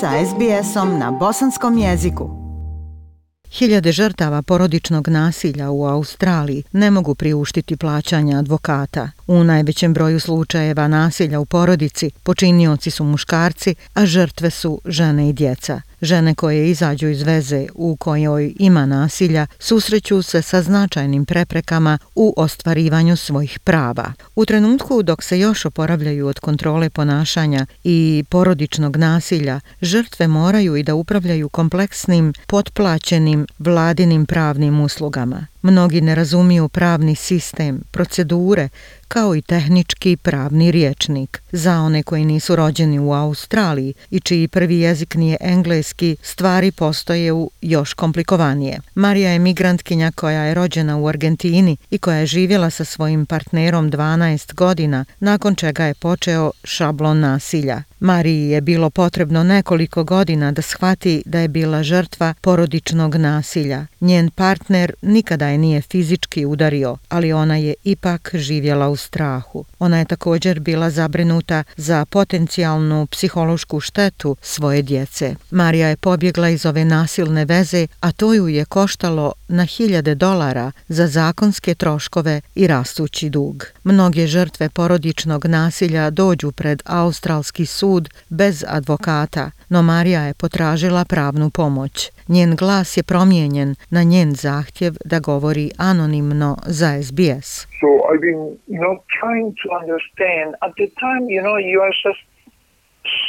sa SBS-om na bosanskom jeziku. Hiljade žrtava porodičnog nasilja u Australiji ne mogu priuštiti plaćanja advokata. U najvećem broju slučajeva nasilja u porodici počinioci su muškarci, a žrtve su žene i djeca. Žene koje izađu iz veze u kojoj ima nasilja susreću se sa značajnim preprekama u ostvarivanju svojih prava. U trenutku dok se još oporavljaju od kontrole ponašanja i porodičnog nasilja, žrtve moraju i da upravljaju kompleksnim, potplaćenim vladinim pravnim uslugama. Mnogi ne razumiju pravni sistem, procedure, kao i tehnički pravni riječnik. Za one koji nisu rođeni u Australiji i čiji prvi jezik nije engleski, stvari postoje u još komplikovanije. Marija je migrantkinja koja je rođena u Argentini i koja je živjela sa svojim partnerom 12 godina, nakon čega je počeo šablon nasilja. Mariji je bilo potrebno nekoliko godina da shvati da je bila žrtva porodičnog nasilja. Njen partner nikada je nije fizički udario, ali ona je ipak živjela u strahu. Ona je također bila zabrinuta za potencijalnu psihološku štetu svoje djece. Marija je pobjegla iz ove nasilne veze, a to ju je koštalo na hiljade dolara za zakonske troškove i rastući dug. Mnoge žrtve porodičnog nasilja dođu pred australski sud bez advokata, no Marija je potražila pravnu pomoć. Njen glas je promijenjen na njen zahtjev da govori anonimno za SBS. So I've been, you know, trying to understand. At the time, you know, you are just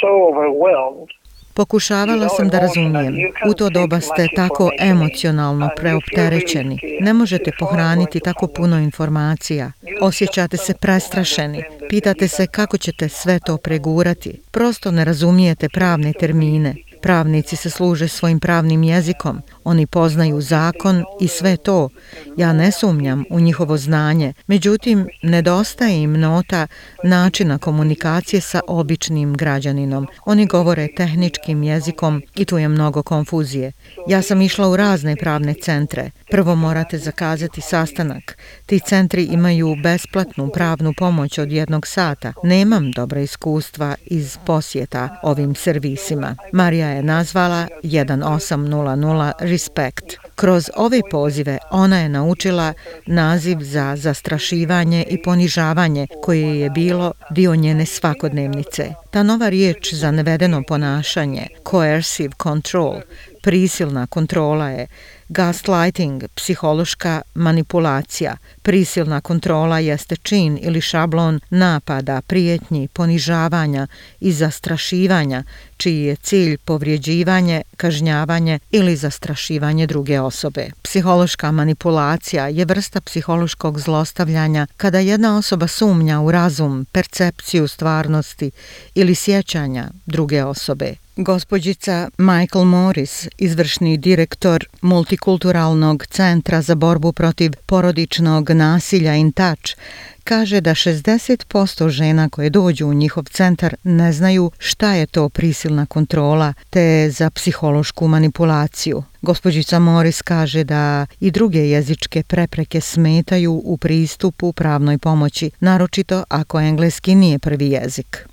so overwhelmed. Pokušavala sam da razumijem. U to doba ste tako emocionalno preopterećeni. Ne možete pohraniti tako puno informacija. Osjećate se prestrašeni. Pitate se kako ćete sve to pregurati. Prosto ne razumijete pravne termine. Pravnici se služe svojim pravnim jezikom, oni poznaju zakon i sve to. Ja ne sumnjam u njihovo znanje, međutim, nedostaje im nota načina komunikacije sa običnim građaninom. Oni govore tehničkim jezikom i tu je mnogo konfuzije. Ja sam išla u razne pravne centre. Prvo morate zakazati sastanak. Ti centri imaju besplatnu pravnu pomoć od jednog sata. Nemam dobra iskustva iz posjeta ovim servisima. Marija je nazvala 1800 Respect. Kroz ove pozive ona je naučila naziv za zastrašivanje i ponižavanje koje je bilo dio njene svakodnevnice. Ta nova riječ za nevedeno ponašanje, coercive control, prisilna kontrola je Gaslighting, psihološka manipulacija, prisilna kontrola jeste čin ili šablon napada, prijetnji, ponižavanja i zastrašivanja, čiji je cilj povrijeđivanje, kažnjavanje ili zastrašivanje druge osobe. Psihološka manipulacija je vrsta psihološkog zlostavljanja kada jedna osoba sumnja u razum, percepciju stvarnosti ili sjećanja druge osobe. Gospođica Michael Morris, izvršni direktor Multikulturalnog centra za borbu protiv porodičnog nasilja In Touch, kaže da 60% žena koje dođu u njihov centar ne znaju šta je to prisilna kontrola te za psihološku manipulaciju. Gospođica Morris kaže da i druge jezičke prepreke smetaju u pristupu pravnoj pomoći, naročito ako engleski nije prvi jezik.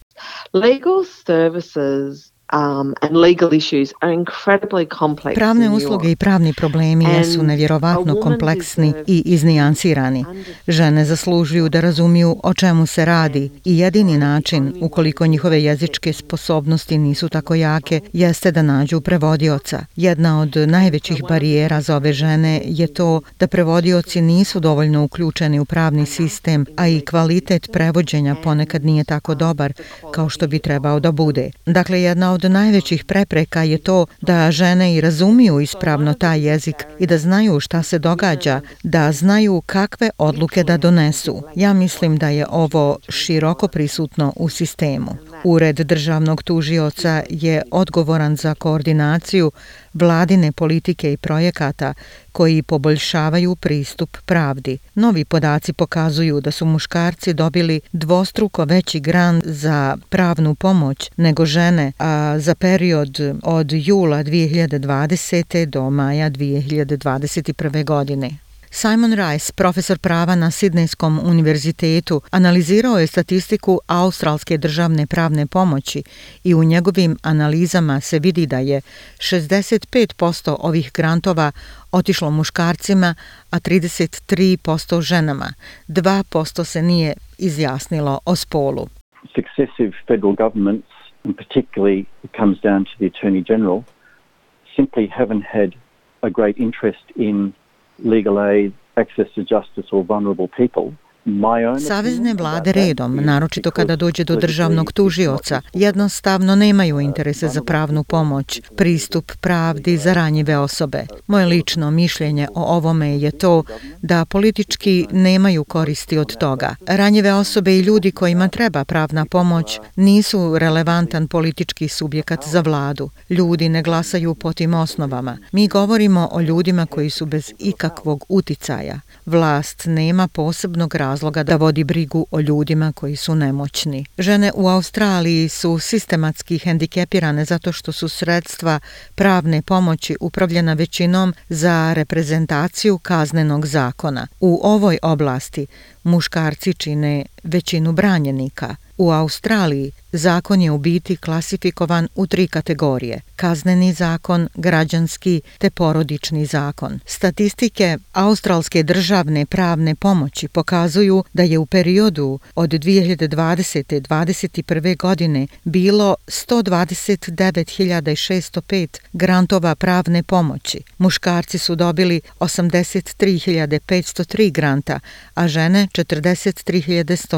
Legal services Um, and legal issues are incredibly complex Pravne usluge i pravni problemi jesu nevjerovatno kompleksni i iznijansirani. Žene zaslužuju da razumiju o čemu se radi i jedini način, ukoliko njihove jezičke sposobnosti nisu tako jake, jeste da nađu prevodioca. Jedna od najvećih barijera za ove žene je to da prevodioci nisu dovoljno uključeni u pravni sistem, a i kvalitet prevođenja ponekad nije tako dobar kao što bi trebao da bude. Dakle, jedna od od najvećih prepreka je to da žene i razumiju ispravno taj jezik i da znaju šta se događa, da znaju kakve odluke da donesu. Ja mislim da je ovo široko prisutno u sistemu. Ured državnog tužioca je odgovoran za koordinaciju vladine politike i projekata koji poboljšavaju pristup pravdi. Novi podaci pokazuju da su muškarci dobili dvostruko veći grant za pravnu pomoć nego žene, a za period od jula 2020. do maja 2021. godine. Simon Rice, profesor prava na Sidnejskom univerzitetu, analizirao je statistiku australske državne pravne pomoći i u njegovim analizama se vidi da je 65% ovih grantova otišlo muškarcima, a 33% ženama. 2% se nije izjasnilo o spolu. Successive federal governments, and particularly it comes down to the Attorney General, simply haven't had a great interest in legal aid, access to justice or vulnerable people – Savezne vlade redom, naročito kada dođe do državnog tužioca, jednostavno nemaju interese za pravnu pomoć, pristup pravdi za ranjive osobe. Moje lično mišljenje o ovome je to da politički nemaju koristi od toga. Ranjive osobe i ljudi kojima treba pravna pomoć nisu relevantan politički subjekat za vladu. Ljudi ne glasaju po tim osnovama. Mi govorimo o ljudima koji su bez ikakvog uticaja. Vlast nema posebnog razloga da vodi brigu o ljudima koji su nemoćni. Žene u Australiji su sistematski hendikepirane zato što su sredstva pravne pomoći upravljena većinom za reprezentaciju kaznenog zakona. U ovoj oblasti muškarci čine većinu branjenika. U Australiji zakon je u biti klasifikovan u tri kategorije. Kazneni zakon, građanski te porodični zakon. Statistike Australske državne pravne pomoći pokazuju da je u periodu od 2020. 2021. godine bilo 129.605 grantova pravne pomoći. Muškarci su dobili 83.503 granta, a žene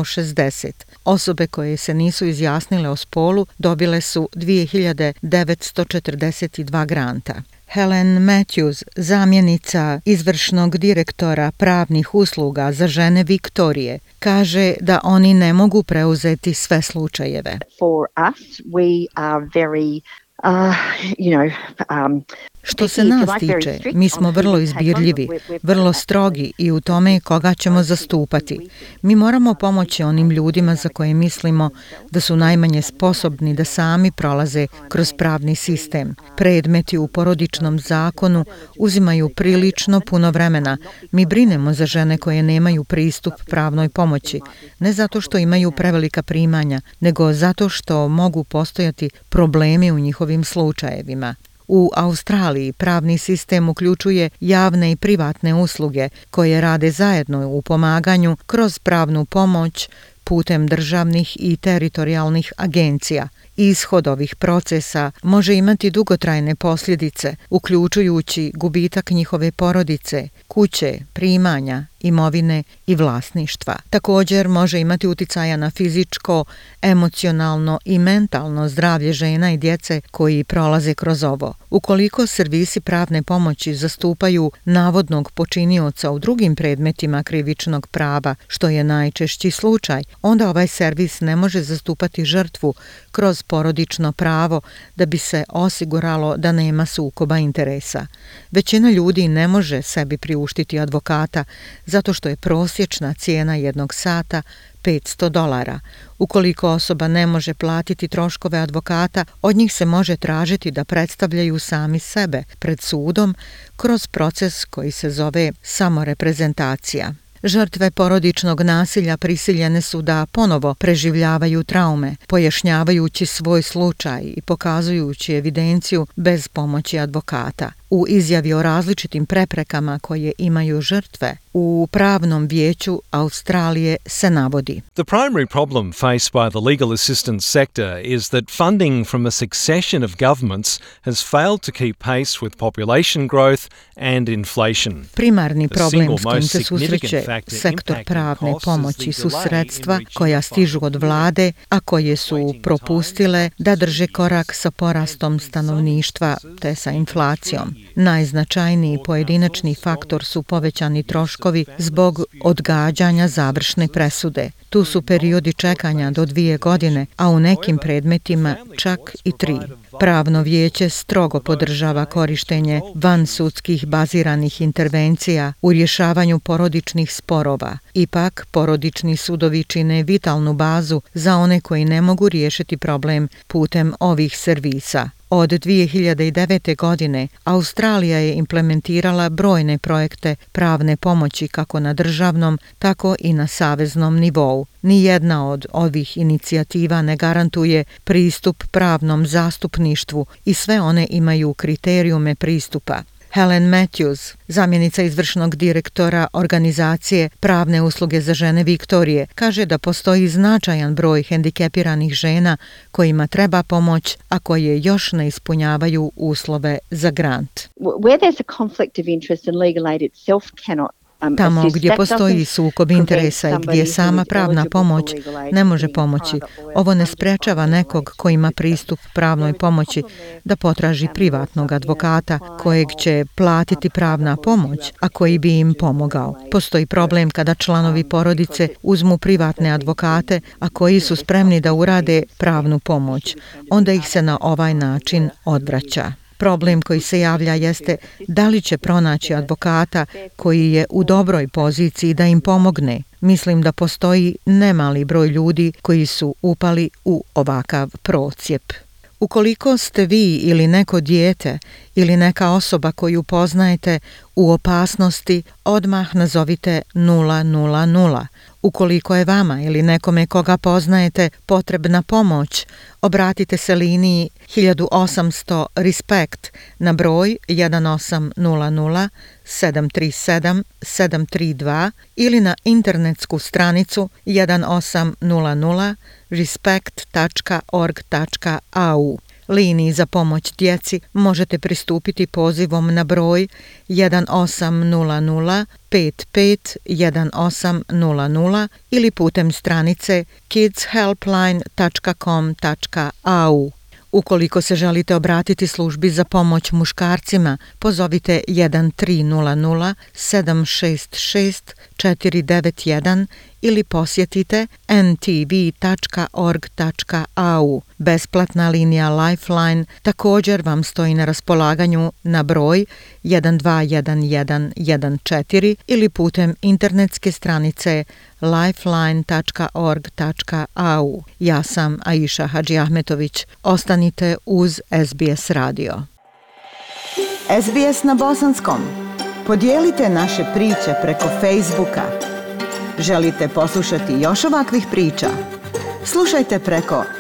43.160. Osobe koje se nisu izjasnile o spolu dobile su 2942 granta. Helen Matthews, zamjenica izvršnog direktora pravnih usluga za žene Viktorije, kaže da oni ne mogu preuzeti sve slučajeve. For us, we are very Uh, you know, um, Što se nas tiče, mi smo vrlo izbirljivi, vrlo strogi i u tome koga ćemo zastupati. Mi moramo pomoći onim ljudima za koje mislimo da su najmanje sposobni da sami prolaze kroz pravni sistem. Predmeti u porodičnom zakonu uzimaju prilično puno vremena. Mi brinemo za žene koje nemaju pristup pravnoj pomoći, ne zato što imaju prevelika primanja, nego zato što mogu postojati problemi u njihovim slučajevima. U Australiji pravni sistem uključuje javne i privatne usluge koje rade zajedno u pomaganju kroz pravnu pomoć putem državnih i teritorijalnih agencija. Ishod ovih procesa može imati dugotrajne posljedice, uključujući gubitak njihove porodice, kuće, primanja, imovine i vlasništva. Također može imati uticaja na fizičko, emocionalno i mentalno zdravlje žena i djece koji prolaze kroz ovo. Ukoliko servisi pravne pomoći zastupaju navodnog počinioca u drugim predmetima krivičnog prava, što je najčešći slučaj, onda ovaj servis ne može zastupati žrtvu kroz porodično pravo da bi se osiguralo da nema sukoba interesa. Većina ljudi ne može sebi priuštiti advokata zato što je prosječna cijena jednog sata 500 dolara. Ukoliko osoba ne može platiti troškove advokata, od njih se može tražiti da predstavljaju sami sebe pred sudom kroz proces koji se zove samoreprezentacija. Žrtve porodičnog nasilja prisiljene su da ponovo preživljavaju traume, pojašnjavajući svoj slučaj i pokazujući evidenciju bez pomoći advokata. U izjavi o različitim preprekama koje imaju žrtve, u pravnom vijeću Australije se navodi. The primary problem faced by the legal assistance sector is that funding from a succession of governments has failed to keep pace with population growth and inflation. Primarni problem s kojim se susreće sektor pravne pomoći su sredstva koja stižu od vlade, a koje su propustile da drže korak sa porastom stanovništva te sa inflacijom. Najznačajniji pojedinačni faktor su povećani troškovi zbog odgađanja završne presude. Tu su periodi čekanja do dvije godine, a u nekim predmetima čak i tri. Pravno vijeće strogo podržava korištenje vansudskih baziranih intervencija u rješavanju porodičnih sporova. Ipak, porodični sudovi čine vitalnu bazu za one koji ne mogu riješiti problem putem ovih servisa. Od 2009. godine Australija je implementirala brojne projekte pravne pomoći kako na državnom, tako i na saveznom nivou. Nijedna od ovih inicijativa ne garantuje pristup pravnom zastupništvu i sve one imaju kriterijume pristupa. Helen Matthews, zamjenica izvršnog direktora organizacije Pravne usluge za žene Viktorije, kaže da postoji značajan broj hendikepiranih žena kojima treba pomoć, a koje još ne ispunjavaju uslove za grant. Where there's a conflict of interest and legal aid itself cannot Tamo gdje postoji sukob interesa i gdje sama pravna pomoć ne može pomoći, ovo ne sprečava nekog ko ima pristup pravnoj pomoći da potraži privatnog advokata kojeg će platiti pravna pomoć, a koji bi im pomogao. Postoji problem kada članovi porodice uzmu privatne advokate, a koji su spremni da urade pravnu pomoć. Onda ih se na ovaj način odvraća. Problem koji se javlja jeste da li će pronaći advokata koji je u dobroj poziciji da im pomogne. Mislim da postoji nemali broj ljudi koji su upali u ovakav procijep. Ukoliko ste vi ili neko dijete ili neka osoba koju poznajete u opasnosti, odmah nazovite 000. Ukoliko je vama ili nekome koga poznajete potrebna pomoć, obratite se liniji 1800 RESPECT na broj 1800 737 732 ili na internetsku stranicu 1800 respect.org.au liniji za pomoć djeci možete pristupiti pozivom na broj 1800 55 1800 ili putem stranice kidshelpline.com.au. Ukoliko se želite obratiti službi za pomoć muškarcima, pozovite 1300 766 491 ili posjetite ntv.org.au. Besplatna linija Lifeline također vam stoji na raspolaganju na broj 121114 ili putem internetske stranice lifeline.org.au. Ja sam Aisha Hadži Ahmetović. Ostanite uz SBS radio. SBS na bosanskom. Podijelite naše priče preko Facebooka. Želite poslušati još ovakvih priča? Slušajte preko